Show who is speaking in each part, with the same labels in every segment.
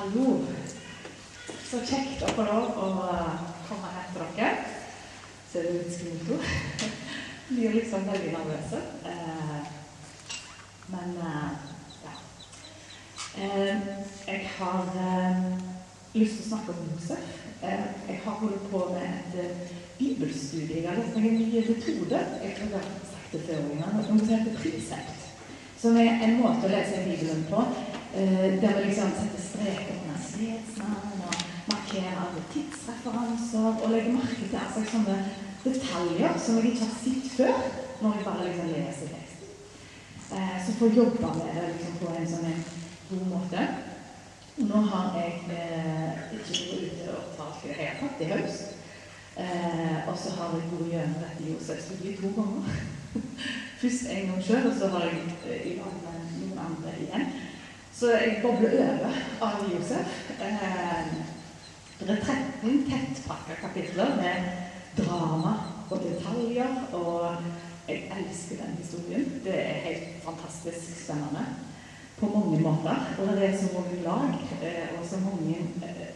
Speaker 1: Hallo. Så kjekt å få lov å komme her til dere. Ser det ut som to? Blir liksom veldig nervøse. Eh, men eh, ja. Eh, jeg har lyst til å snakke om Josef. Jeg har holdt på med et bibelstudie. Jeg har lest meg en ny metode. Jeg tror jeg har sagt det før, noe som heter Precept. Som er en måte å lese Bibelen på der vi liksom setter streker under stedsnavn og markerer tidsreferanser og legger merke til altså, sånne detaljer som jeg ikke har sett før, når jeg bare liksom leser teksten. Eh, så får jeg jobbe med det liksom, på en sånn god måte. Nå har jeg eh, ikke vært ute og talt i det hele tatt i høst. Eh, og så har jeg vært gjennom dette Josef-studiet to ganger. Først en gang sjøl, og så har jeg eh, i lag med noen andre igjen. Så jeg bobler over av Josef. Eh, det er 13 tettpakka kapitler med drama og detaljer. Og jeg elsker den historien. Det er helt fantastisk spennende på mange måter. Og det er så mange lag eh, og så mange eh,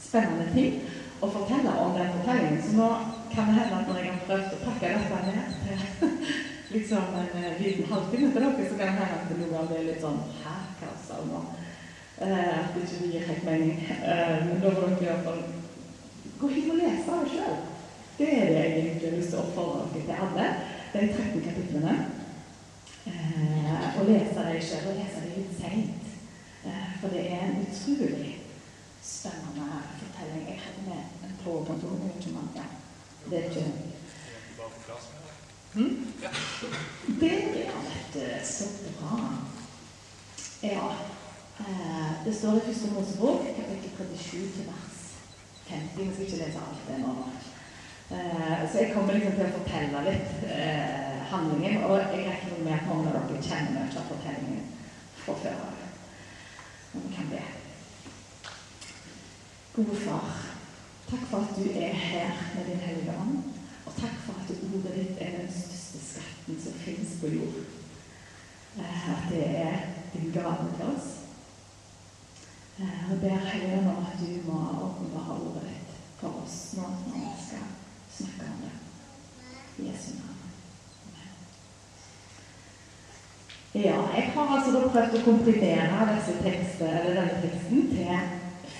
Speaker 1: spennende ting å fortelle om den fortellingen. Så nå kan det hende at når jeg har prøvd å pakke dette ned til liksom en liten halvtime til dere, så kan det hende at noe av det er litt sånn Hæ? podkaster nå. Eh, at det ikke gir helt mening. Eh, men da må dere iallfall gå hit og lese det sjøl. Det er det jeg egentlig lyst til å oppfordre dere til alle, de 13 kapitlene. Å lese dem sjøl, og lese dem litt seint. Eh, for det er en utrolig spennende fortelling. Jeg hadde med en powerpoint, men ikke man. Det er ikke Hmm? Det er vært. Så bra. Ja. Eh, det står i første Mosebok, kapittel 37 til vers 50. Vi skal ikke lese alt det nå. Eh, så jeg kommer liksom til å fortelle litt eh, handlingen. Og jeg regner med at mange av dere kjenner mye av fortellingen fra før av. Men vi kan be. Gode Far, takk for at du er her med Din Hellige Ånd. Og takk for at ordet ditt er den største skatten som finnes på jord. At det er din gave til oss. Ber at du må åpenbare ordet ditt for oss nå når vi skal snakke om det. I Jesu navn. Ja, jeg har altså da prøvd å komprimere disse tekster, denne teksten til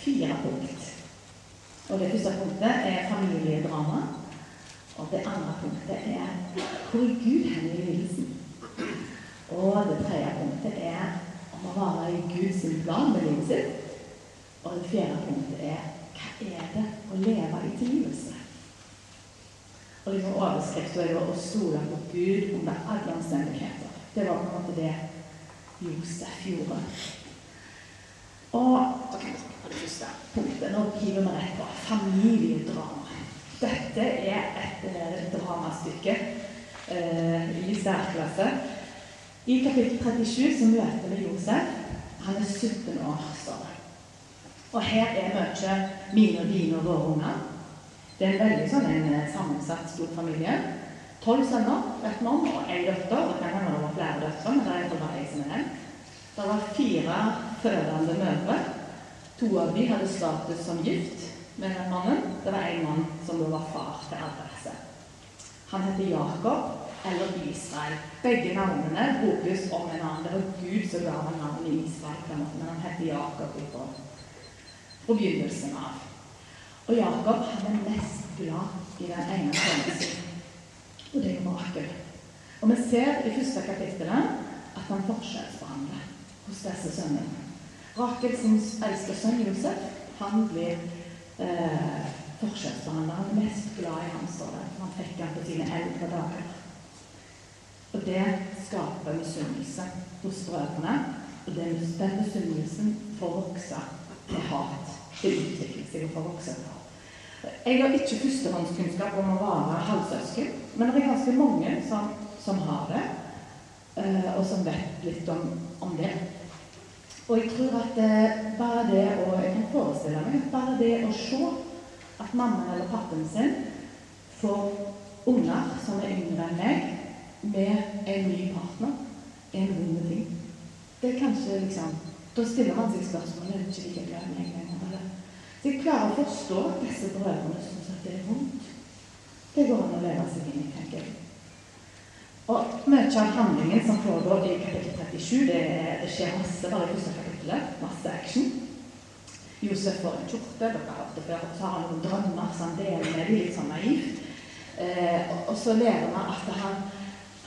Speaker 1: fire punkt. Og Det første punktet er familiedrama. Og det andre punktet er hvor er Gud hen i lidelsen? Og det tredje punktet er om å være i Guds plan med livet sitt. Og det fjerde punktet er hva er det å leve i tilgivelse? Og liksom Overskriften er å stole på Gud under alle omstendigheter. Det var på en måte det Josef gjorde. Og på det første punktet. Nå hiver vi rett på familiedrama. Dette er et eh, dramastykke eh, i særklasse. I kapittel 37 så møter vi Josef. Han er 17 år, står det. Og her er mye mine og dine og våre unger. Det er en veldig sånn en eh, sammensatt, stor familie. Tolv sønner, vet om, og én døtter. Det kan hende det var flere døtre, men det er bare ei som er en. Det var fire fødende mødre. To av dem hadde status som gift med den mannen. Det var en mann som var far til alle. Han heter Jakob, eller Israel. Begge navnene brukes om en annen. Det var Gud som ga ham navnet Israel, men han heter Jakob fra, fra begynnelsen av. Og Jakob han er mest glad i den ene sønnen sin, og det er Rakel. Og vi ser i første kapittel at han forskjellsbehandler hos disse sønnene. Rakel sin eldste sønn Josef han blir eh, forskjellsbehandler. Han er mest glad i ham, står det. Han fikk han på sine eldre dager. Og det skaper misunnelse hos brødrene. Og den, misunnelsen får vokse til hat. Det utvikler for voksne. til. Jeg har ikke førstehåndskunnskap om å være halvsøsken, men det er ganske mange som, som har det, eh, og som vet litt om, om det. Og jeg tror at eh, bare det å Jeg kan forestille meg bare det å se at mammaen eller pappaen sin får unger som er yngre enn meg, med en ny partner er en vond ting. Det er kanskje liksom Da stiller man seg spørsmålet er ikke like glad i meg lenger. Så jeg klarer å forstå at disse brødrene syns at det er vondt. Det går an å leve seg inn i, tenker jeg. Og mye av handlingen som foregår i kapittel 37, det, det skjer masse bare i første kapittelet. Masse action. Josef får en kjorte, dere har det før, så har han noen drømmer som han deler med dem, litt sånn naivt. Eh, og, og, så lærer man at han,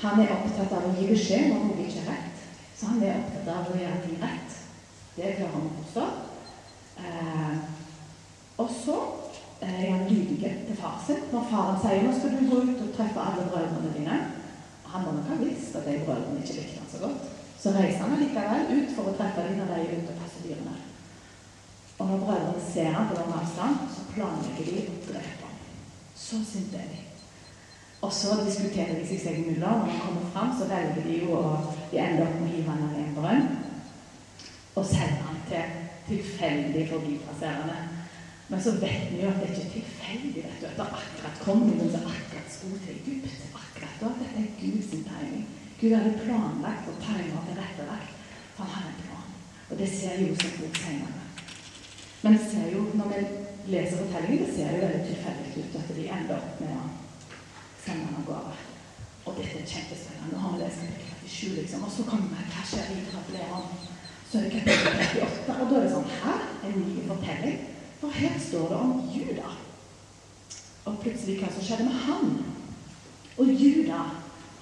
Speaker 1: han, er opptatt av å gi beskjed når noe ikke er rett. Så han er opptatt av å gjøre ting rett. Det klarer han å forstå. Eh, og så eh, er han lydig til far sin. Når faren sier nå skal du gå ut og treffe alle brødrene dine. Han må nok ha visst at de brødrene ikke likte han så godt. Så reiser han likevel ut for å treffe dem når de er ute og passer dyrene. Og når brødrene ser ham på lang avstand, så planlegger de å drepe ham. Så sinte er de. Og så diskuterer de seg seg imellom. Når han kommer fram, så velger de jo å De ender opp med å hive ham i en brønn og sende ham til tilfeldig forbipasserende. Men så vet vi jo at det er ikke tilfeldig vet du, at det akkurat kom noen som akkurat skulle til Egypt. Akkurat da. Dette er Guds tegning. Gud hadde planlagt og tegna og tilrettelagt. Han hadde en plan. Og det ser Josef også senere. Men ser jo, når vi leser fortellingen, det ser jo veldig tilfeldig ut at de ender opp med å sende ham av gårde. Og dette er kjempespennende. Nå har vi lest kapittel 37, liksom. Og så kommer vi hva skjer videre? Så er det kapittel 38, og da er det sånn Her en ny fortelling. For her står det om Juda. Og plutselig hva som skjedde med han. Og Juda,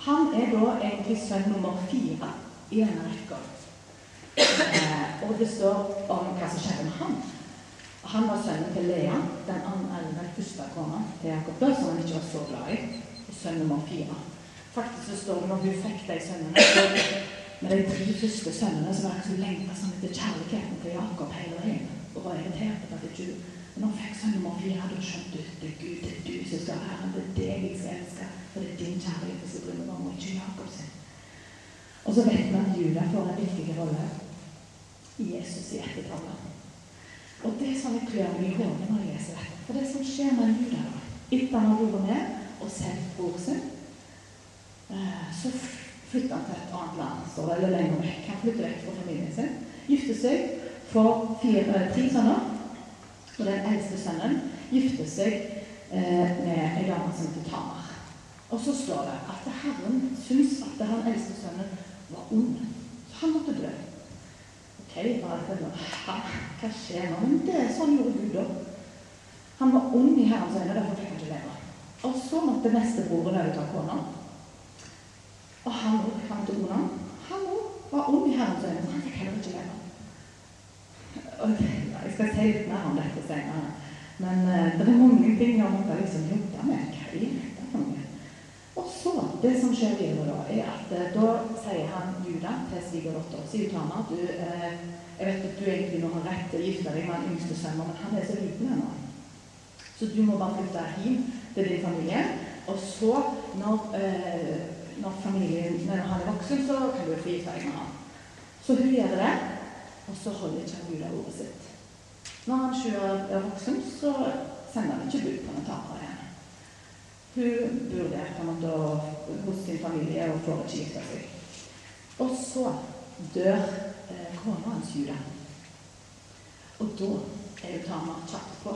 Speaker 1: han er da egentlig sønn nummer fire i denne rekka. Eh, og det står om hva som skjedde med han. Han var sønnen til Lea, den, den første kona til Jakob, som han ikke var så glad i. Sønn nummer fire. Faktisk så står det når hun fikk de sønnene Med de tre første sønnene så var det så lengta sånn etter kjærligheten til Jakob hele veien. Og var irritert på at du når hun fikk sånn nummer fire, da skjønte du det er Gud, det er du som skal være. Det er deg jeg skal elske. For det er din kjærlighet som bryr meg om, og ikke Jakob sin. Og så vet vi at Juda får en viktig rolle i Jesus i ettertallet. Og det som jeg klør meg i hodet når jeg leser dette For det som skjer med Juda da, etter han har vært med og sett bror sin, så flytter han til et annet land, står det, eller lenger vekk. Han flytter vekk fra familien sin. Gifter seg, får fire, eh, tre sønner. Og den eldste sønnen gifter seg eh, med ei dame som heter Tamar. Og så står det at Herren syns at han eldste sønnen var ond. Så han måtte dø. Ok, hva skjer nå? Men det er sånn gjorde Gud da. Han var ond i Herrens øyne, derfor fikk han ikke leve. Og så måtte nestebroren overta kona. Og han òg, Onan, han òg var ond i Herrens øyne, så han fikk heller ikke leve. Jeg skal si litt mer om dette senere. Men uh, det er mange ting jeg måtte liksom jobbe med. Hva er dette for noe? Og så, det som skjer videre da, er at eh, da sier han Juda til svigerdattera si Utama du, eh, jeg vet at du egentlig nå har rett til å gifte deg med den yngste sønnen, men han er så liten ennå. Så du må bare flytte hjem til din familie. Og så, når, eh, når, familien, når han er voksen, så kan du få gifte deg med han. Så hun gjør det, og så holder ikke han ordet sitt. Når han er voksen, så sender han ikke bud på noen tapere henne. Hun bor der på en måte hos sin familie og får ikke gifta seg. Og så dør eh, kona hans Juda. Og da er hun Tamar kjapt på.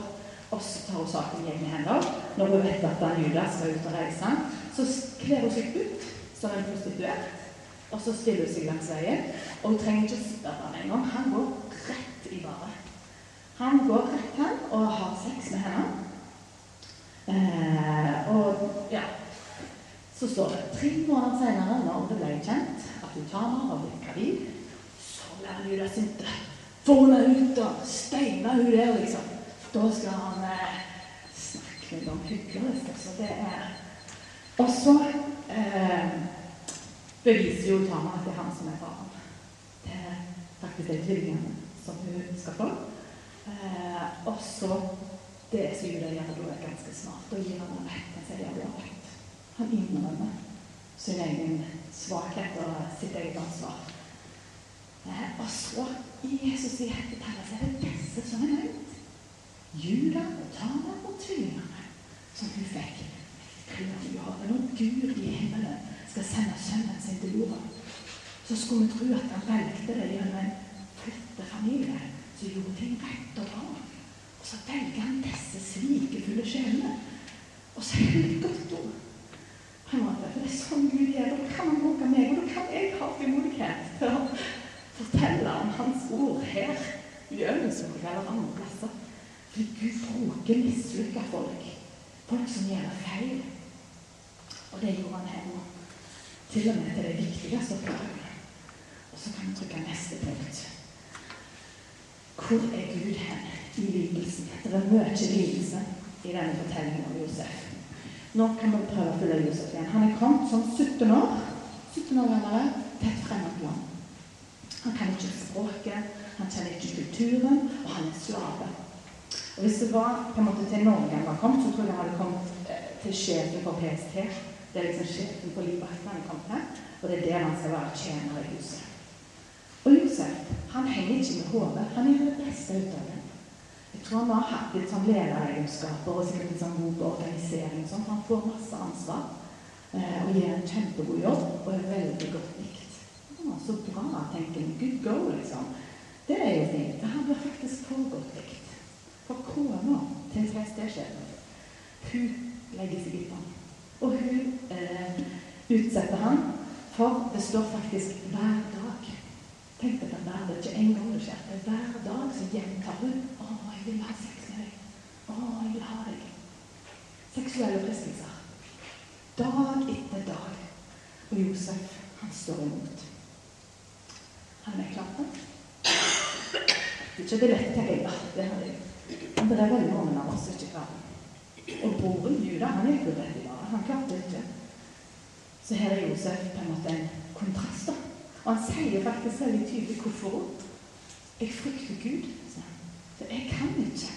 Speaker 1: Og så tar hun saken i egne hender. Når hun vet at Juda skal ut og reise, så kler hun seg ut som en prostituert. Og så stiller hun seg langs veien. Og hun trenger ikke spørre ham engang. Han går rett i baret. Han går rett hen og har sex med henne. Eh, og ja, så står det tre måneder senere, når det ble kjent at hun Utama og blir gravid, så ble hun Judas sinte. Få henne ut og steine hun der, liksom. Da skal han eh, snakke litt om hyggelig. Så det er Og så eh, beviser jo Tama at det er han som er faren. Det er faktisk de tvillingene som hun skal få. Eh, og så det som gjør at da, er ganske smart. Da gir ham rett. Han sier ja, du rett. Han innrømmer sin egen svakhet og sitt eget ansvar. Eh, og så, Jesus i hettetallet, så er det disse som er nevnt. Juda og Tana og tvillingene som hun fikk. Når Gud i himmelen skal sende sønnen sin til jorda, så skulle vi tro at han velgte det gjennom en flytte familie, som gjorde ting rett og bra. Og så velger han disse svikefulle sjelene. Og så er det et godt ord. På en måte, For det er sånn Gud gjør. Da kan han bruke meg, og da kan jeg ha frimodighet til å fortelle om Hans ord her i Øvensvåg eller andre plasser. Fordi Gud bruker mislykka folk. Folk som gjør feil. Og det gjorde han her nå. Til og med til det viktigste oppgavene. Og så kan vi trykke neste punkt. Hvor er Gud hen i lidelsen? Det er mye lidelse i denne fortellingen om Josef. Nå kan vi prøve å følge Josef igjen. Han er kommet som 17 år 17 år gammel til et fremmed land. Han kan ikke språket, han kjenner ikke kulturen, og han er slave. Og Hvis det var på en måte til Norge han var kommet, så tror jeg han hadde kommet eh, til sjefen for PST. Det er liksom sjefen for livet etter er kommet til, og det er der han skal være tjener i huset. Og Josef han henger ikke med hodet. Han gjør det beste ut av det. Jeg tror han har hatt litt sånn lederegenskaper og sikkert litt sånn god organisering. Sånn. Han får masse ansvar eh, og gjør en kjempegod jobb og er veldig godt likt. Å, så bra, tenker han. Good go, liksom. Det er jo fint. Han blir faktisk for godt likt. For kona til PST-sjefen, hun legger seg i ham. Og hun eh, utsetter han for det står faktisk 'hver dag'. Tenk deg at det er ikke en gang det skjer. Det er hver dag så gjentar hun 'Å, jeg vil ha sex med deg'. 'Å, jeg vil ha deg'. Seksuelle fristelser. Dag etter dag. Og Josef, han står imot. Han er klart Det ikke det lette jeg ja, det har de. Men det er veldig mange av oss ikke klarer. Og broren Juda, han gikk jo veldig dag. Han klarte ikke. Så her er Josef på en måte en kontrast. da. Og han sier faktisk veldig tydelig hvorfor. Jeg frykter Gud. For jeg kan ikke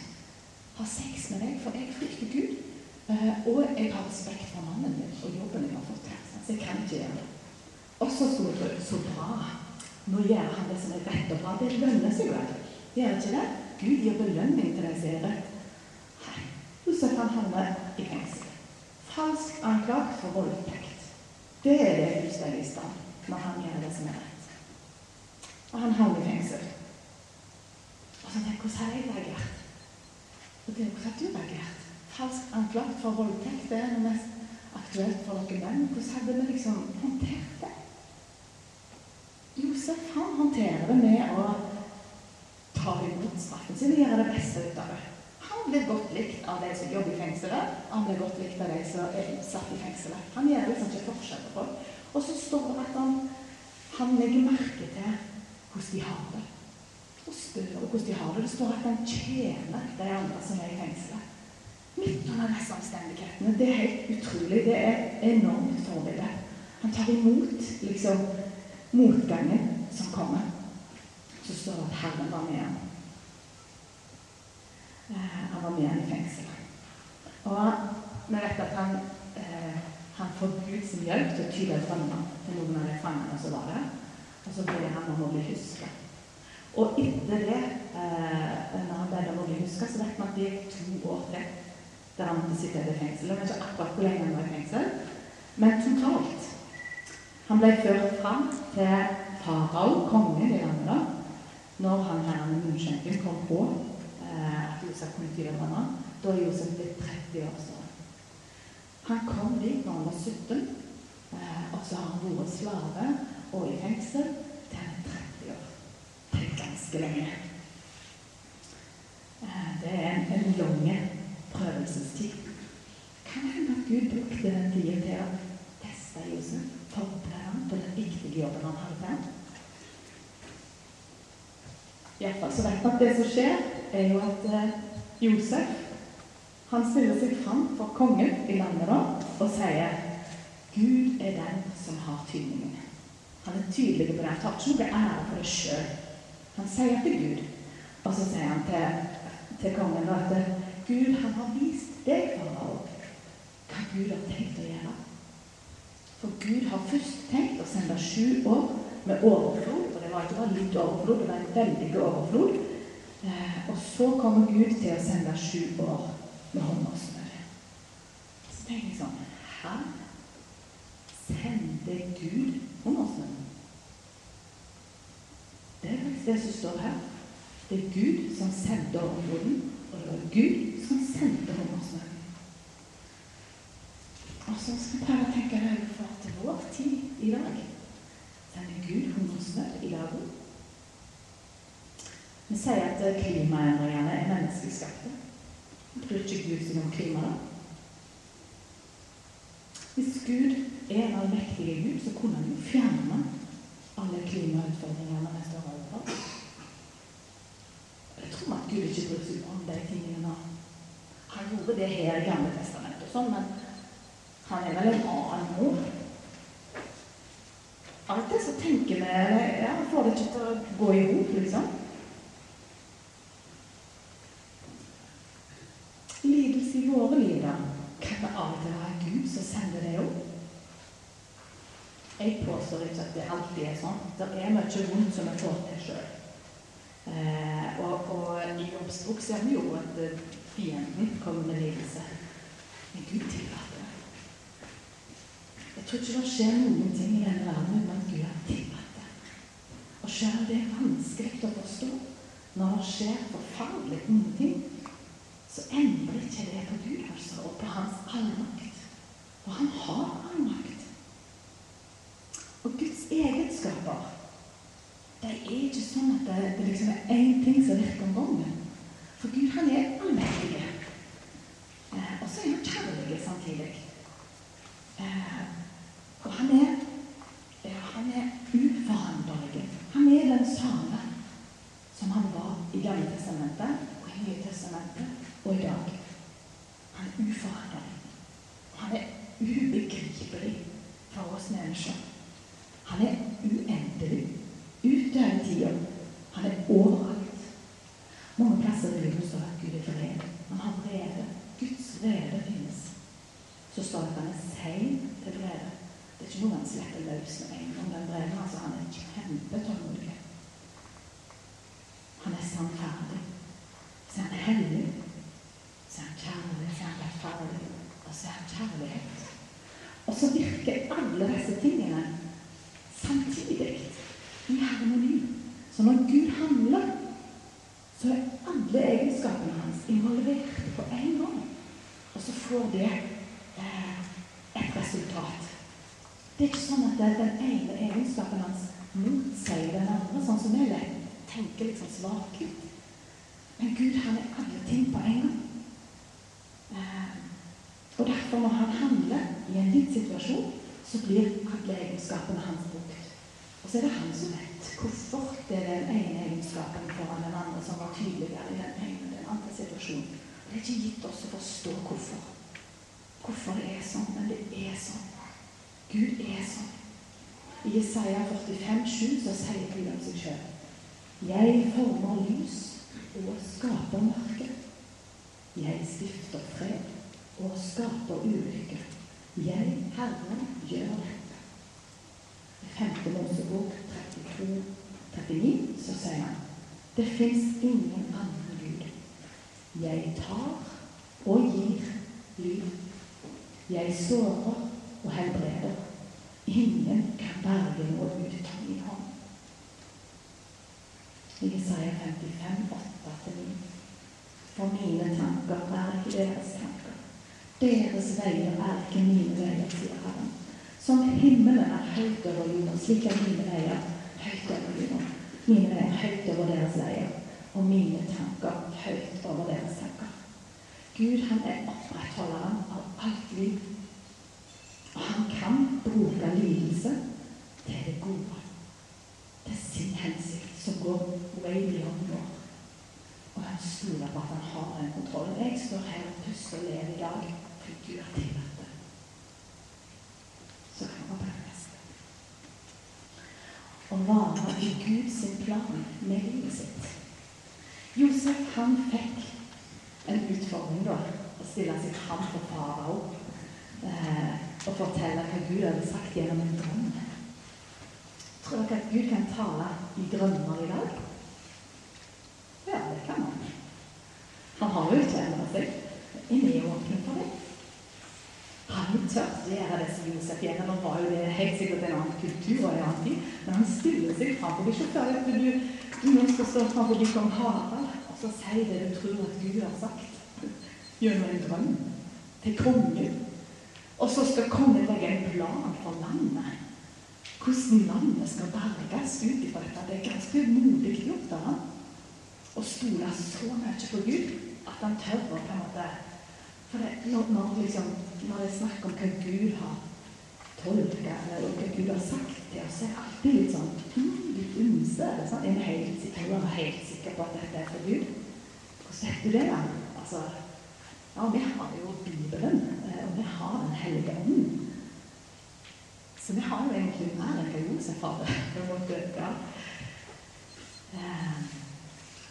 Speaker 1: ha sex med deg, for jeg frykter Gud. Uh, og jeg har respekt for mannen min og jobben jeg har fått til. Så jeg kan ikke gjøre det. Og så skulle det så bra. Nå gjør han det som er rett og bra. Det lønner seg jo. Gjør ikke det? Gud gir belønning til deg som er rett. Hei. Josef han henne i fengsel. Falskt anklagt for voldtekt. Det er det fullstendig i stand når han gjør det som er rett. Og han havner i fengsel. Og så tenker jeg, hvordan har jeg reagert? Og det er hvordan har du reagert? Falskt anklagt for voldtekt det er det mest aktuelt for dere menn. Hvordan hadde vi liksom håndtert det? Josef han håndterer det med å ta imot straffen sin og gjøre det beste ut av det. Han blir godt likt av de som jobber i fengselet. Han blir godt likt av de som er satt i fengselet. Han gjør liksom ikke forskjell på folk. Og så står det at han, han legger merke til hvordan de har det. Og spør hvordan de har det. Det står at han tjener de andre som er i fengselet. Midt under disse omstendighetene. Det er helt utrolig. Det er enormt forbilde. Han tar imot liksom motgangen som kommer. Så står det at Herren var med ham. Eh, han var med igjen i fengsel. Og vi vet at han, eh, han får Guds hjelp til å tyde drømmer til noen av de fangene som var der. Og så ber han om å bli huska. Og etter det, eh, når han ber om å bli huska, så vet vi at det gikk to år til der han måtte sitte i fengsel. Jeg vet ikke akkurat hvor lenge han var i fengsel, men totalt. Han ble ført fram til farao, kongen i landet, da, når han her med munnskjenken kom på at Josef kom ut i Libanon. Da er Josef blitt 30 år. Så. Han kom dit når han var 17, eh, og så har han vært slave og i fengsel til han er 30 år. Det er ganske lenge. Eh, det er en, en lang prøvelsestid. Kan hende at Gud brukte den tida til å teste Josef, forberede ham på den viktige jobben han hadde. Iallfall så vet vi at det som skjer, er jo at eh, Josef han stiller seg fram for kongen i landet da, og sier Gud er den som har tydningen. Han er tydelig på det. Han tar ikke noe ære for det sjøl. Han sier til Gud, og så sier han til, til kongen at Gud han har vist deg, farao, hva Gud har tenkt å gjøre. For Gud har først tenkt å sende sju år med overflod. Det var ikke bare litt overflod, det var en veldig overflod. Eh, og så kommer Gud til å sende sju år med hungersnød. Så tenker jeg sånn Hæ? Sender Gud hungersnød? Det er faktisk det som står her. Det er Gud som sendte overfloden, og det var Gud som sendte hungersnøden. Og så skal vi prøve å tenke det for til vår tid i dag. Sender Gud hungersnød i dag? Vi sier at klimaendringene er menneskeskapte. Bryr ikke Gud seg om klimaet? Hvis Gud er en allmektig Gud, så kunne han jo fjerne alle klimautfordringene vi står overfor. Jeg tror at Gud ikke bryr seg om de tingene nå. Han gjorde det her i Gamle testamentet, sånn, men han er vel en annen nå. Det så tenker vi ja, Få det til å gå i hop, liksom. Lidelse i våre liv, da. Kan det av og til være Gud som sender det opp? Jeg påstår ikke at det alltid er sånn. Det er mye vondt som vi får til sjøl. Eh, og, og, i Jobbs ser vi jo at eh, fienden kommer med lidelse. Men Gud tillater det. Jeg tror ikke det skjer noen ting i denne verden Gud har. Og selv det er vanskelig å forstå, når det skjer forferdelig onde ting, så endrer ikke det på Gud altså, og på hans allmakt. For han har allmakt. Og Guds egenskaper det er ikke sånn at det, det liksom er én ting som virker om gangen. For Gud, han er allmektig. Eh, og så er han kjærlig samtidig. Eh, og han er, ja, han er uforanderlig. Han er den samme som han var i Gamle testamentet og i Nye testamentet og i dag. Han er uforanderlig. Han er ubegripelig for oss mennesker. Han er uendelig Ute i tida. Han er overalt. Mange plasser i Bibelen står at Gud er vred. Han har. Guds vrede finnes. Så står det at han er sein til vrede. Det er ikke noe han slipper løs med en gang. Den vreden, altså, han er kjempetålmodig. Han er sannferdig. Hellig. Så er han kjærlig, så er han rettferdig, og så er han kjærlighet. Og så virker alle disse tingene samtidig i harmoni. Så når Gud handler, så er alle egenskapene hans involvert på en gang. Og så får det eh, et resultat. Det er ikke sånn at det er den ene egenskapen hans motsier den andre, sånn som vi tenker liksom svakhet. Men Gud han er alle ting på en gang. Eh, og derfor, når han handler i en gitt situasjon, så blir alle egenskapene hans brukt. Og så er det han som vet hvorfor det er den ene egenskapen foran den andre som var tydeligere i den ene den andre situasjonen. Det er ikke gitt oss å forstå hvorfor. Hvorfor det er sånn, men det er sånn. Gud er sånn. I Isaiah 45, 7 så sier Gud om seg sjøl Jeg former lys og skaper mørke. Jeg stifter fred og skaper ulykke. Jeg, Herren, gjør dette. I 5. Mosebok 32, 39 så sier han det fins ingen annen Gud. Jeg tar og gir liv. Jeg sårer og helbreder. Ingen kan berge noe ut av min hånd. I Isaiah 55, 8-9. For mine tanker er ikke deres tanker. Deres veier er ikke mine veier, sier Herren. Som himmelen er høyt over jorden, slik er mine veier høyt over jorden. Mine veier høyt over deres veier, og mine tanker høyt over deres tanker. Gud, han er opprettholderen av alt liv. Og han kan bruke lidelse til det gode. Til sin hensikt, som går uendelig vår. Og han stoler på at han har den kontrollen. Jeg står her og puster og lever i dag det. Så kan man bare neste. Å være i Guds plan med livet sitt. Josef han fikk en utfordring da, å stille seg fram for farao eh, og fortelle hva Gud hadde sagt gjennom en drøm. Tror dere at Gud kan tale i drømmer i dag? Ja, det kan han. Han har jo ikke endret seg. Er vi åpne for det? Han tør å gjøre det som Josef gjør. Nå var jo det helt sikkert en annen kultur og en annen tid, men han stiller seg fram. Er ikke før du, nå skal stå framfor kong Harald og så si det du tror at Gud har sagt gjennom en drøm til kongen. Og så skal kongen legge en plan for landet. Hvordan landet skal berges ut ifra dette. Det er ganske modig gjort av ham. Å stole så mye på Gud at han tør å på en måte For det, når, når, liksom, når det er snakk om hva Gud har tolka, eller hva Gud har sagt til oss, er alltid litt sånn litt ymse. Sånn. Er vi helt, helt sikre på at dette er for Gud? Hvordan vet du det? da? Altså, ja, vi har jo Bibelen, eh, og vi har Den hellige ånd. Så vi har jo egentlig mer enn hva Josef hadde. på en måte, ja. Eh,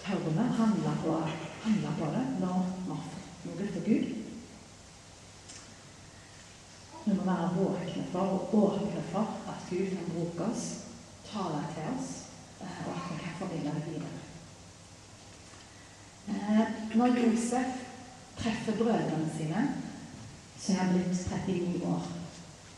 Speaker 1: Tør vi handle på, handle på det når vi har fått noe for Gud? Vi må være våkne for og åpne for at Gud kan bruke oss, tale til oss, eh, og at vi kan formidle det videre. Eh, når Josef treffer brødrene sine, så er han blitt 39 år.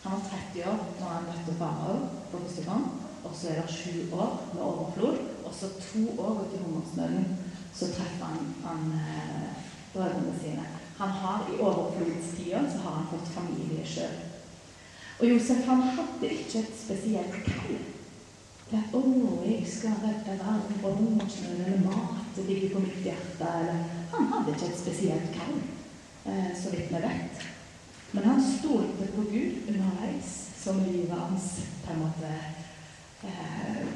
Speaker 1: Han var 30 år når han møtte farao på gang. Og så er det sju år med overflod. Og så to år ut i hungersnøden så treffer han, han eh, brødrene sine. Han har I overflodstida så har han fått familie sjøl. Og Josef han hadde ikke et spesielt kall. 'Å, jeg skal redde verden fra hungersnøden, eller 'mat ligger på mitt hjerte', eller Han hadde ikke et spesielt kall, eh, så vidt vi vet. Men han stolte på Gud underveis, som livet hans på en måte eh,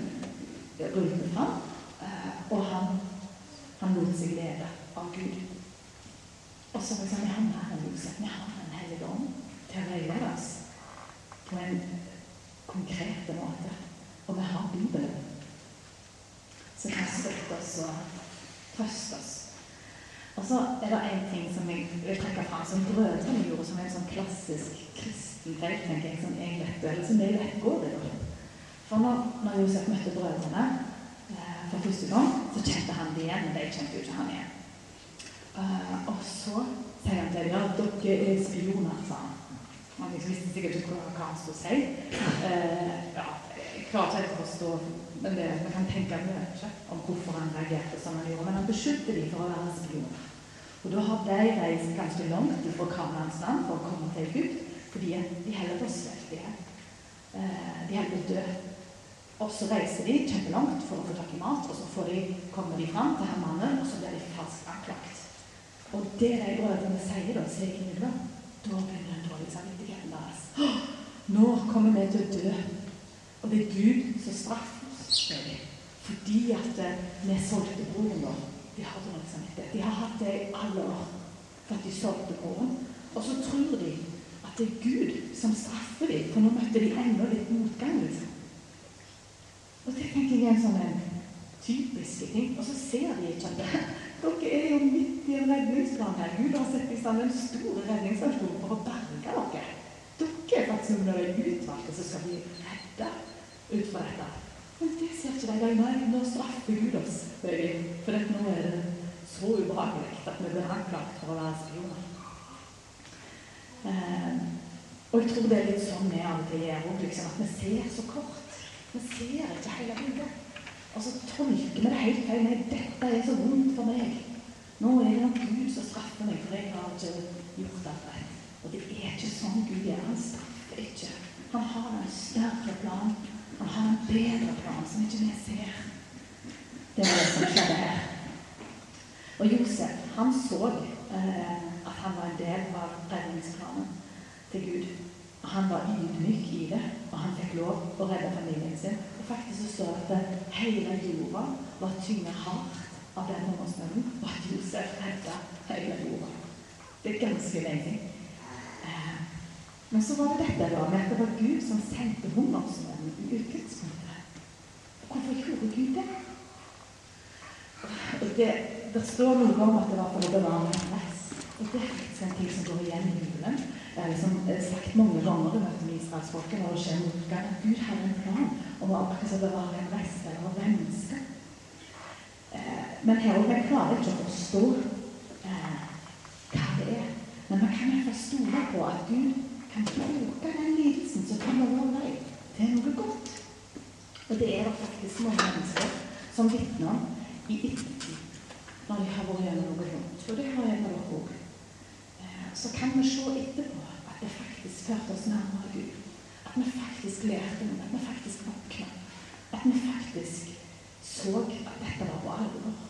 Speaker 1: rullet fram. Eh, og han, han lot seg lede av Gud. Og så liksom, vi han her en Josef. Vi har Den hellige ånd til å veilede oss på en konkret måte. Og vi har Bibelen, som kan støtte oss og trøste oss. Og så er det én ting som jeg vil trekke fram, som brødrene gjorde som en sånn klassisk kristen feil, tenker jeg, som jeg vet, eller som jeg vet går det. For når, når Josef møtte brødrene eh, for første gang, så kjente han det igjen, men de kjente jo ikke han igjen. Uh, og så sier han til dem at dere er spioner, sa han. Man liksom visste sikkert ikke hva han skulle si. Uh, ja, jeg klarer ikke å forstå men det, vi kan tenke mye om hvorfor han reagerte som han gjorde. Men han beskyldte dem for å være spioner. Og da har de reist ganske langt fra Kanans land for å komme til Egypt, fordi de heller på. Uh, de holder på dø. Og så reiser de kjempelangt for å få tak i mat, og så de, kommer de fram til han mannen, og så blir de falskt anklagt. Og det de brødrene sier da, sier Gud da, begynner den dårlige samvittigheten deres. Nå kommer vi til å dø. Og det er Gud som straffer oss fordi at eh, vi solgte broren vår. De har dårlig samvittighet. De har hatt det i alle år for at de solgte broren. Og så tror de at det er Gud som straffer dem, for nå møtte de enda litt motgang. liksom. Og det tenker jeg er en sånn en typisk ting. Og så ser de ikke at dere er jo midt i en redningsplan her. Gud har sett i stand en stor redningsaksjon for å berge dere. Dere er faktisk noen av de utvalgte som skal bli redda ut fra dette. Men det ser ikke de. Nei, nå straffer Gud oss, sier. For dette nå er det så ubehagelig at vi blir anklaget for å være spioner. Eh, og jeg tror det er litt sånn vi av og til gjør òg, liksom, at vi ser så kort. Vi ser ikke hele bildet. Og så tolker vi det helt feil. Nei, dette er så vondt for meg. Nå er det nok Gud som straffer meg, for jeg har ikke gjort alt rett. Og det er ikke sånn Gud gjør. Han straffer ikke. Han har en større plan. Han har en bedre plan som ikke vi ser. Det var det som skjedde her. Og Josef, han så eh, at han var en del av redningsplanen til Gud. Han var ydmyk i det, og han fikk lov å redde familien sin. Og faktisk så står det at hele jorda var tynga hardt av den hungersnøden, og at Josef redda hele jorda. Det er ganske lenge. Eh, men så var det dette da, med at det var Gud som sendte hungersnøden i utgangspunktet. Hvorfor gjorde Gud det? det? Det står noe om at det var for å bevare en plass. Og det er faktisk en ting som går igjen i Bibelen er liksom sagt mange ganger i møte med israelsfolket når det skjer motgang, Gud har en plan om å bevare en rest eller menneske. Eh, men her òg, klarer ikke å forstå eh, hva det er. Men man kan iallfall stole på at Gud kan bruke den lidelsen som kommer vår vei, til noe godt. Og det er det faktisk mange mennesker som vitner i ettertid, når de har vært gjennom noe vondt. Og det har jeg vært òg. Eh, så kan vi se etterpå at det faktisk førte oss nærmere Gud. At vi faktisk lærte noe, at vi faktisk våkna. At vi faktisk så at dette var på alvor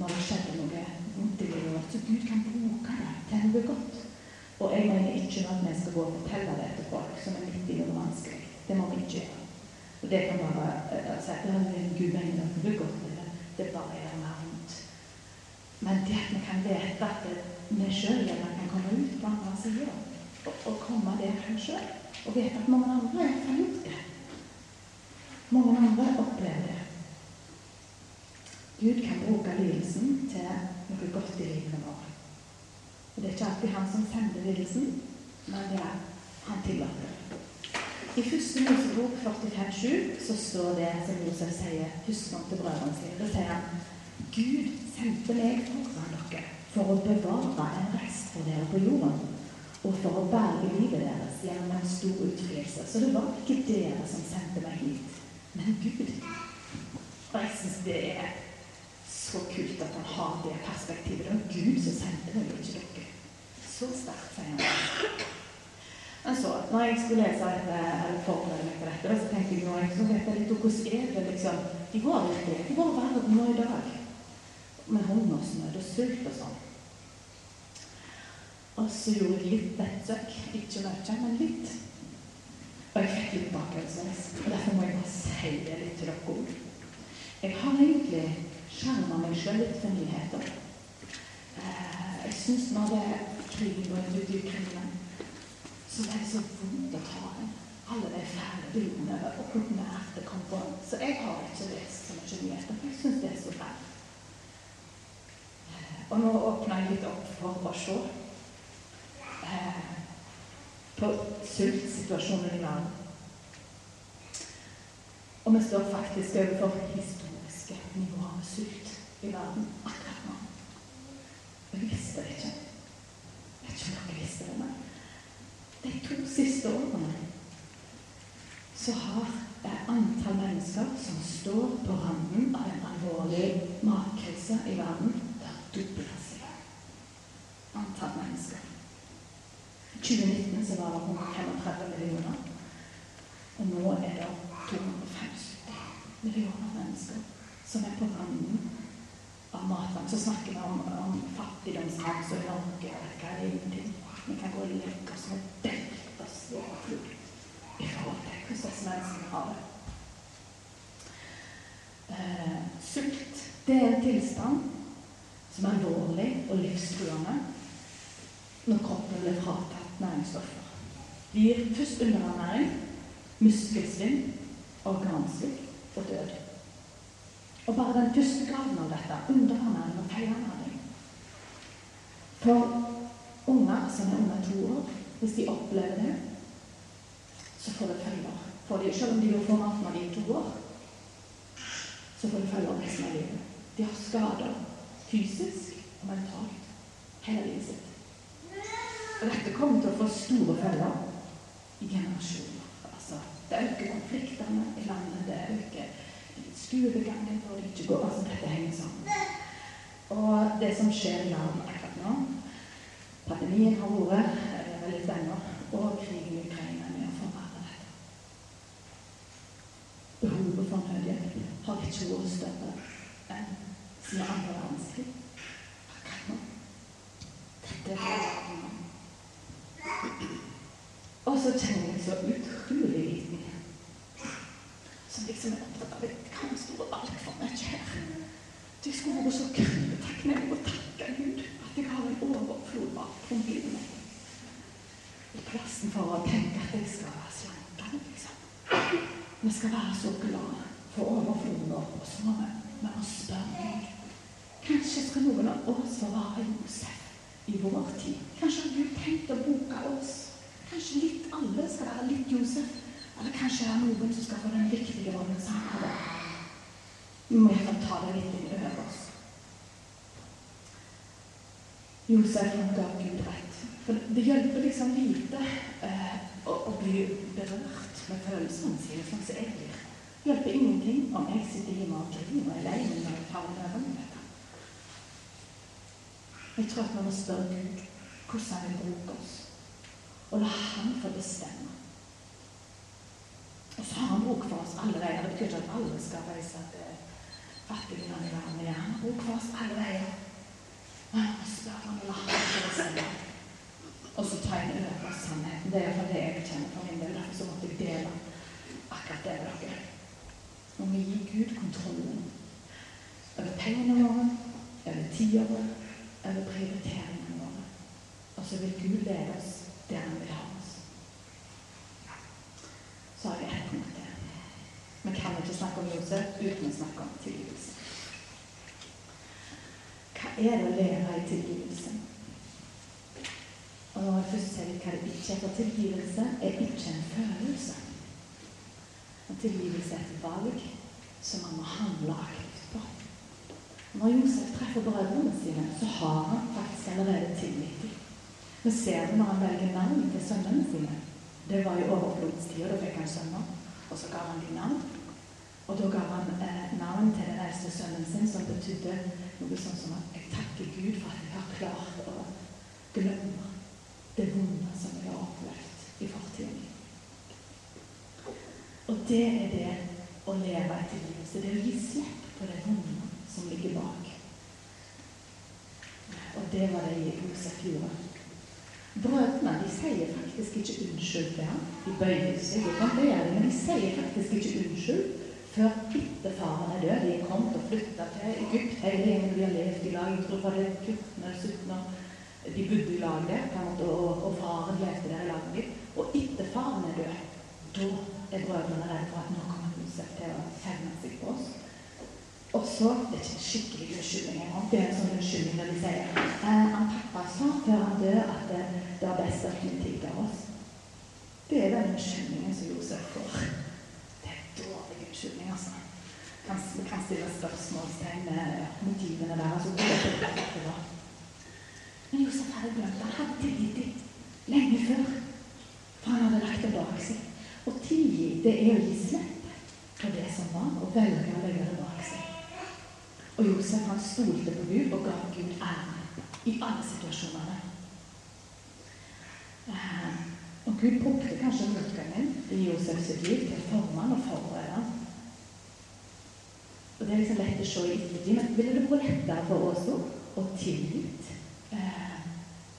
Speaker 1: når det skjedde noe vondt i livet vårt. Så Gud kan bruke det til noe godt. Og jeg mener ikke at vi skal gå og fortelle det til folk som er midt i noe vanskelig. Det må vi ikke gjøre. Og det kan bare uh, si at Gud mener at det godt, eller det bare er mer vondt. Men det at vi kan vite at vi sjøl kan komme ut på andre sida, og, og komme der sjøl, og vite at mange andre har gjort det. Mange andre opplever det. Gud kan bruke lidelsen til noe godt i livet vårt. Og Det er ikke alltid han som sender lidelsen, men det er han tillater. I første Mosebok 45,7 så står det som Josef sier husmann til brødrene sine. Da sier han Gud sendte meg foran dere for å bevare en rest for dere på jorden, og for å berge livet deres gjennom en stor utfrielse. Så det var ikke dere som sendte meg hit, men Gud. Og jeg syns det er så kult at han har det perspektivet. Det var Gud som sendte meg, ikke dere. Så sterkt, sier han. Men så, når jeg skulle lese dette, eller forberede meg til dette, så tenkte jeg nå jeg så vite litt om hvordan er det liksom De går virkelig de går verden nå i dag med hungersnød og sult og sånn. Og så gjorde jeg litt nettsøk. Ikke mye, men litt. Og jeg fikk litt bakgrunnsvis. Og derfor må jeg bare si det litt til dere òg. Jeg har egentlig skjerma meg sjøl litt for nyheter. Eh, jeg syns når det krig og ute i Ukraina, så det er så vondt å ta inn alle de fæle bildene og hvordan det kom på. Så jeg har ikke lest så mye nyheter, for jeg syns det er så fælt. Og nå åpner jeg litt opp for å se eh, på sultsituasjonen i verden. Og vi står faktisk overfor historiske nivåer med sult i verden akkurat nå. Og jeg visste det ikke. Jeg vet ikke om dere visste det, men de to siste årene så har antall mennesker som står på randen av en alvorlig matkrise i verden, det har dobla seg. Antall mennesker. I 2019 så var det 135 millioner. Og nå er det 275 millioner mennesker som er på randen av matvann. Så snakker vi om, om fattigdomsgrenser i Norge. det. Vi kan gå og legge oss med delte oss i overflod i forhold til hvordan disse menneskene har det. Eh, sult det er en tilstand som er alvorlig og livstruende når kroppen blir fratatt næringsstoffer. Det gir først underernæring, muskelsvinn, organsvikt og død. Og bare den første graden av dette, underernæring og feilernæring For unger som er under to år, hvis de opplever det, så får det følger. For de, selv om de får mat når de er to år, så får det følger resten av livet. De har skader fysisk og mentalt hele livet sitt. Og dette kommer til å få store følger i generasjoner. Altså, det øker konfliktene i landet, det øker skolegangen når det ikke går. Altså, dette henger sammen. Og det som skjer i landet akkurat nå Pandemien har vært eh, litt og krigen i Ukraina er med å forverre dette. Behovet for nødhjelp har ikke vært større enn siden andre verdenskrig. Dette er nå. Og så kjenner jeg så utrolig liten. Som liksom er opptatt av at kan stå altfor mye her. Jeg skulle vært så takknemlig og takke Gud at jeg har en overflod av omgivende meg. I plassen for å tenke at jeg skal være slankere, liksom. Vi skal være så glad for overfloden vår, og må vi, vi må spørre deg. Kanskje skal noen av oss få være Josef i vår tid. Kanskje har du tenkt å bruke oss. Kanskje litt alle skal være litt Josef. Eller kanskje det er noen som skal få den viktige rollen han hadde. Vi må iallfall ta det litt inn over oss. Josef han ga Gud rett. For det hjelper liksom lite eh, å, å, bli berørt med følelsene sine, sånn som jeg blir. hjelper ingenting om jeg sitter hjemme og griner og er lei meg når jeg faller med dette. Jeg tror at vi må spørre Gud hvordan han vil bruke oss, og la Han få bestemme. Og så har han bruk for oss alle veier. Det betyr ikke at alle skal reise til fattige land i verden, men han har bruk for oss alle veier. Og spør han å la Han få bestemme. Og så tegner inn over sannheten. Det er iallfall det jeg kjenner for min del. Derfor så måtte jeg dele akkurat det med dere. Når vi gir Gud kontrollen over pengene våre, over tida vår, over prioriteringene våre. Og så vil Gud lede oss der han vil ha oss. Så har vi ett punkt til. Vi kan ikke snakke om Josef uten å snakke om tilgivelse. Hva er det å leve i tilgivelse? Og når hva det ikke er for tilgivelse, er ikke en følelse. Og tilgivelse er et valg som man må handle aktivt på. Når Josef treffer brødrene sine, så har han faktisk allerede tilgitt dem. Vi ser det når han velger navn til sønnene sine. Det var i overflodstida. Da fikk han sønner, og så ga han dem navn. Og da ga han eh, navn til den eldste sønnen sin, som betydde noe sånn som at 'Jeg takker Gud for at jeg har klart å glemme det vonde som jeg har opplevd i fortiden'. Og det er det å leve i Så Det er å gi slipp på det vonde som ligger bak. Og det var det Josef gjorde. Brødrene de sier faktisk ikke unnskyld til ham. De bøyer seg, men de sier faktisk ikke unnskyld før etter faren er død. De er kommet og flytta til Egypt hele gjengen. De har levd i lag. Jeg tror det var 14 eller 17 år. De bodde i lag der, og, og faren levde der i laget mitt. Og etter faren er død, da er brødrene redde for at nå kommer Josef til å hevne seg på oss. Og så Det er ikke en skikkelig unnskyldning engang. Det er en sånn unnskyldning der de sier eh, han pappa sa før han døde at det, det var best at du tilga oss. Det er den unnskyldningen som Josef får. Det er en dårlig unnskyldning, altså. Kan, kan stille spørsmålstegn med motivene der. altså det var. Men Josef hadde glemt Han hadde tilgitt lenge før. For han hadde lagt det bak seg. Å tilgi, det er å gi slipp på det som var, og velge å legge det bak seg. Og Josef han stolte på Gud og ga Gud ære i alle situasjonene. Eh, og Gud brukte kanskje motgangen i Josefs liv til å forme og forberede han. Og Det er liksom lett å se i ettertid, men ville det vært lettere for oss å tilgitt eh,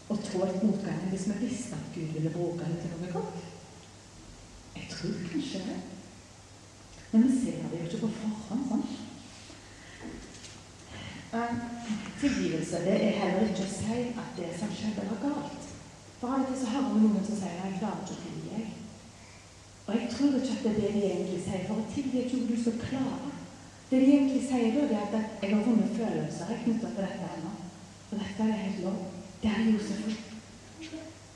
Speaker 1: og tålt motgangen hvis vi visste at Gud ville bruke det til noe godt? Jeg tror kanskje det. Men vi ser det jo ikke på forhånd. sånn. Tilgivelse det er heller ikke å si at det som skjedde, var galt. For av og til så hører vi noen som sier 'jeg klarer ikke å tilgi'. Og jeg tror ikke at det er det de egentlig sier. For å tilgi er ikke noe du skal klare. Det de egentlig sier da, er at 'jeg har vunnet følelser knytta til dette ennå'. Og dette er helt lov. Det er Josef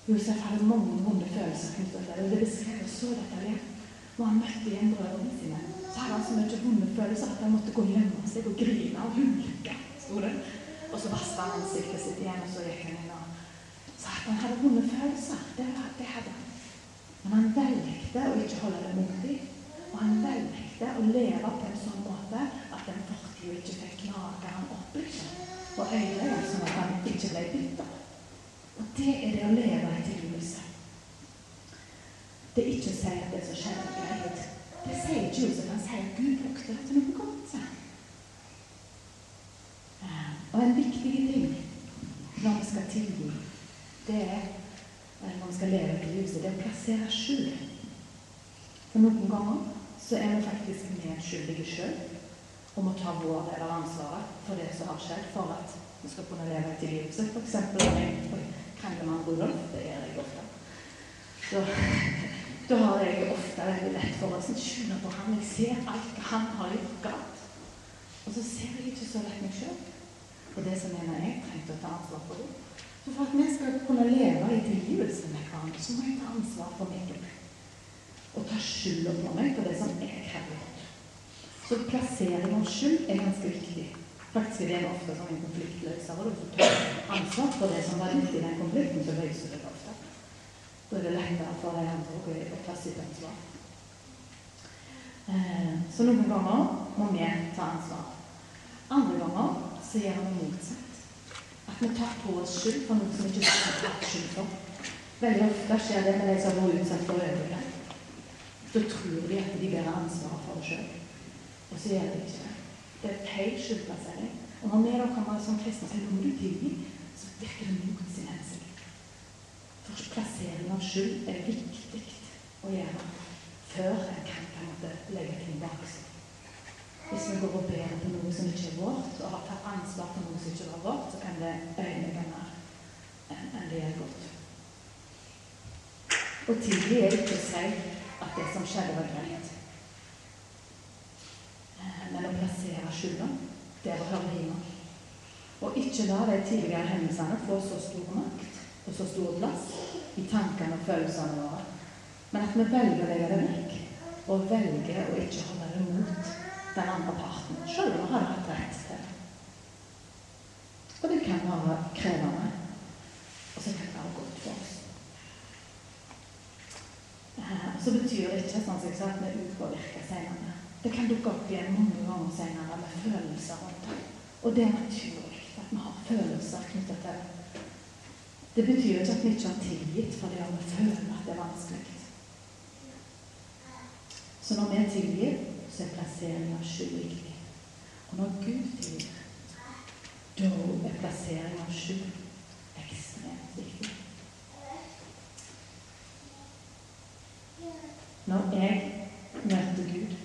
Speaker 1: Josef hadde mange vonde følelser knyttet til det. Det beskrevet så detaljert. Når han møtte igjen brødrene sine, så hadde han så mye vonde følelser at han måtte gå og gjemme seg og grine og hulke. sto det. Og så vasket han ansiktet sitt igjen, og så gikk han inn og sa at han hadde vonde følelser. Det, det hadde han. Men han velgte å ikke holde det mot dem. Og han velgte å leve på en sånn måte at den fortida ikke fikk lage ham opp liksom, og øyelegge, som at han ikke ble bitter. Og det er det å leve i tilgivelse. Det er ikke å si at det som skjedde, er greit. Det sier ikke Josef. Han sier at Gud brukte det til noe godt. Og en viktig ting når vi skal tilgi, det er når vi skal leve i tilgivelse, det er å plassere skyld. For noen ganger så er vi faktisk medskyldige sjøl og må ta vår del av ansvaret for det som har skjedd, for at vi skal kunne leve et liv. Så for eksempel når jeg krangler med Rudolf. Det gjør jeg ofte. Så da har jeg ofte veldig lett for å skylde på ham. Jeg ser alt han har gjort galt. Og så ser jeg ikke så lett meg sjøl. Og det som mener jeg trengte å ta ansvar for det. Så for at vi skal kunne leve i tilgivelse med hverandre, så må jeg ta ansvar for meg. Og ta skylda på meg for det som jeg har gjort. Så plassering av skyld er ganske viktig. Faktisk er det ofte som en konfliktløser. Og du tar ansvar for det som var ute i den konflikten, så løser du det ofte. Da er det lettere for de andre å ta sitt ansvar. Eh, så noen ganger må vi ta ansvar. Andre ganger så gjør vi motsatt. At vi tar på oss skyld for noe som vi ikke har tatt skyld for. Veldig ofte skjer det med de som har vært utsatt for overgrep. Da tror de at de bærer ansvaret for det sjøl. Og så gjør de ikke det. Det er feil skyldplassering. Og når vi da kommer som kristne må du så virker det mot sin hensikt. For plassering av skyld er viktig å gjøre før en kan på en måte legge ting bak seg. Hvis vi går og ber på noe som ikke er vårt, og har tatt ansvar for noe som ikke var vårt, så kan det ødelegge mer enn det gjør godt. Og tidlig er det ikke å si at det som skjedde, var greit. Men å plassere skylda det hører hjemme. Og ikke la de tidligere hendelsene få så stor makt og så stor plass i tankene og følelsene våre men at vi velger å legge det vekk, og velger å ikke holde det mot den andre parten, selv om vi hadde hatt rett til det. Og det kan være krevende, og så kan det være godt for oss. Eh, så betyr det ikke sånn som jeg sa, at vi upåvirker senere. Det kan dukke opp igjen mange ganger senere med følelser rundt det. Og det er naturlig at vi har følelser knyttet til det. Det betyr ikke at vi ikke har tilgitt fordi vi føler at det er vanskelig. Så når vi tilgir, så er plasseringa skyld viktig. Og når Gud tilgir, da er plasseringa skyld ekstremt viktig. Når jeg møter Gud,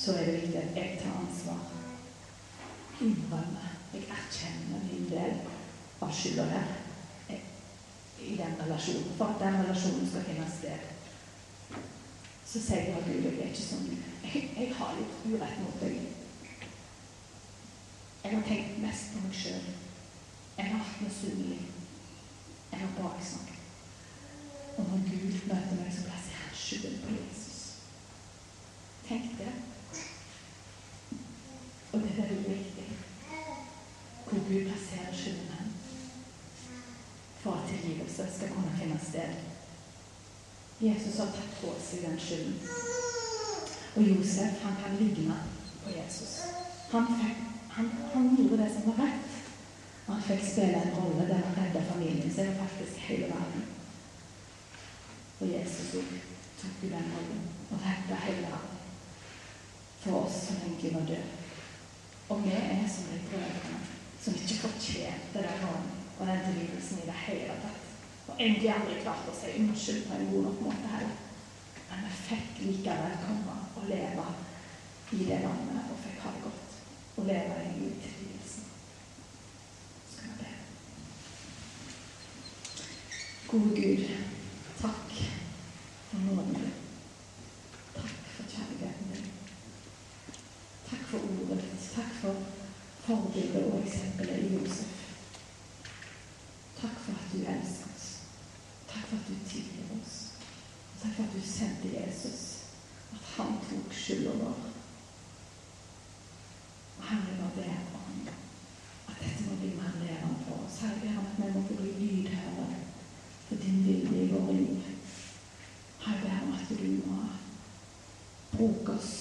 Speaker 1: så er det viktig at jeg tar ansvar. Innrømmer. Jeg erkjenner min del av skylda her i den relasjonen. For at den relasjonen skal finne sted så sier jeg at Gud, jeg er ikke sånn. Jeg, jeg har litt urett mot deg. Jeg har tenkt mest på meg sjøl. Jeg har vært misunnelig. Jeg har baksnakket. Og når Gud møter meg, så plasserer han skylden på Jesus. Tenk det. Og det er viktig hvor Gud plasserer skylden for at tilgivelse skal kunne finne sted. Jesus har tatt på seg den skylden. Og Josef han kan ligne på Jesus. Han, fikk, han, han, gjorde det som var rett. Han fikk spille en rolle der han redda familien sin og faktisk hele verden. Og Jesus tok jo den rollen og redda hele verden for oss som egentlig var døde. Og vi er som de brødrene som ikke fortjente den rollen og den drivelsen i det hele tatt. Og egentlig aldri klart å si unnskyld på en god nok måte heller. Men vi fikk likevel komme og leve i det landet og fikk ha det godt. Og leve i utvidelsen. Skal vi be. Gode Gud, takk for nåden din. Takk for kjærligheten din. Takk for ordet ditt. Takk for forbildet og eksempelet i Josef. Takk for at du elsker Takk for at du tilgir oss. Takk for at du sendte Jesus. At han tok skylda vår. Og Herre, jeg ber om at dette må bli mer levende for oss. Herre, jeg ber om at vi må få bli lydhøre for din vilje i våre liv. Herre, jeg ber om at du må bruke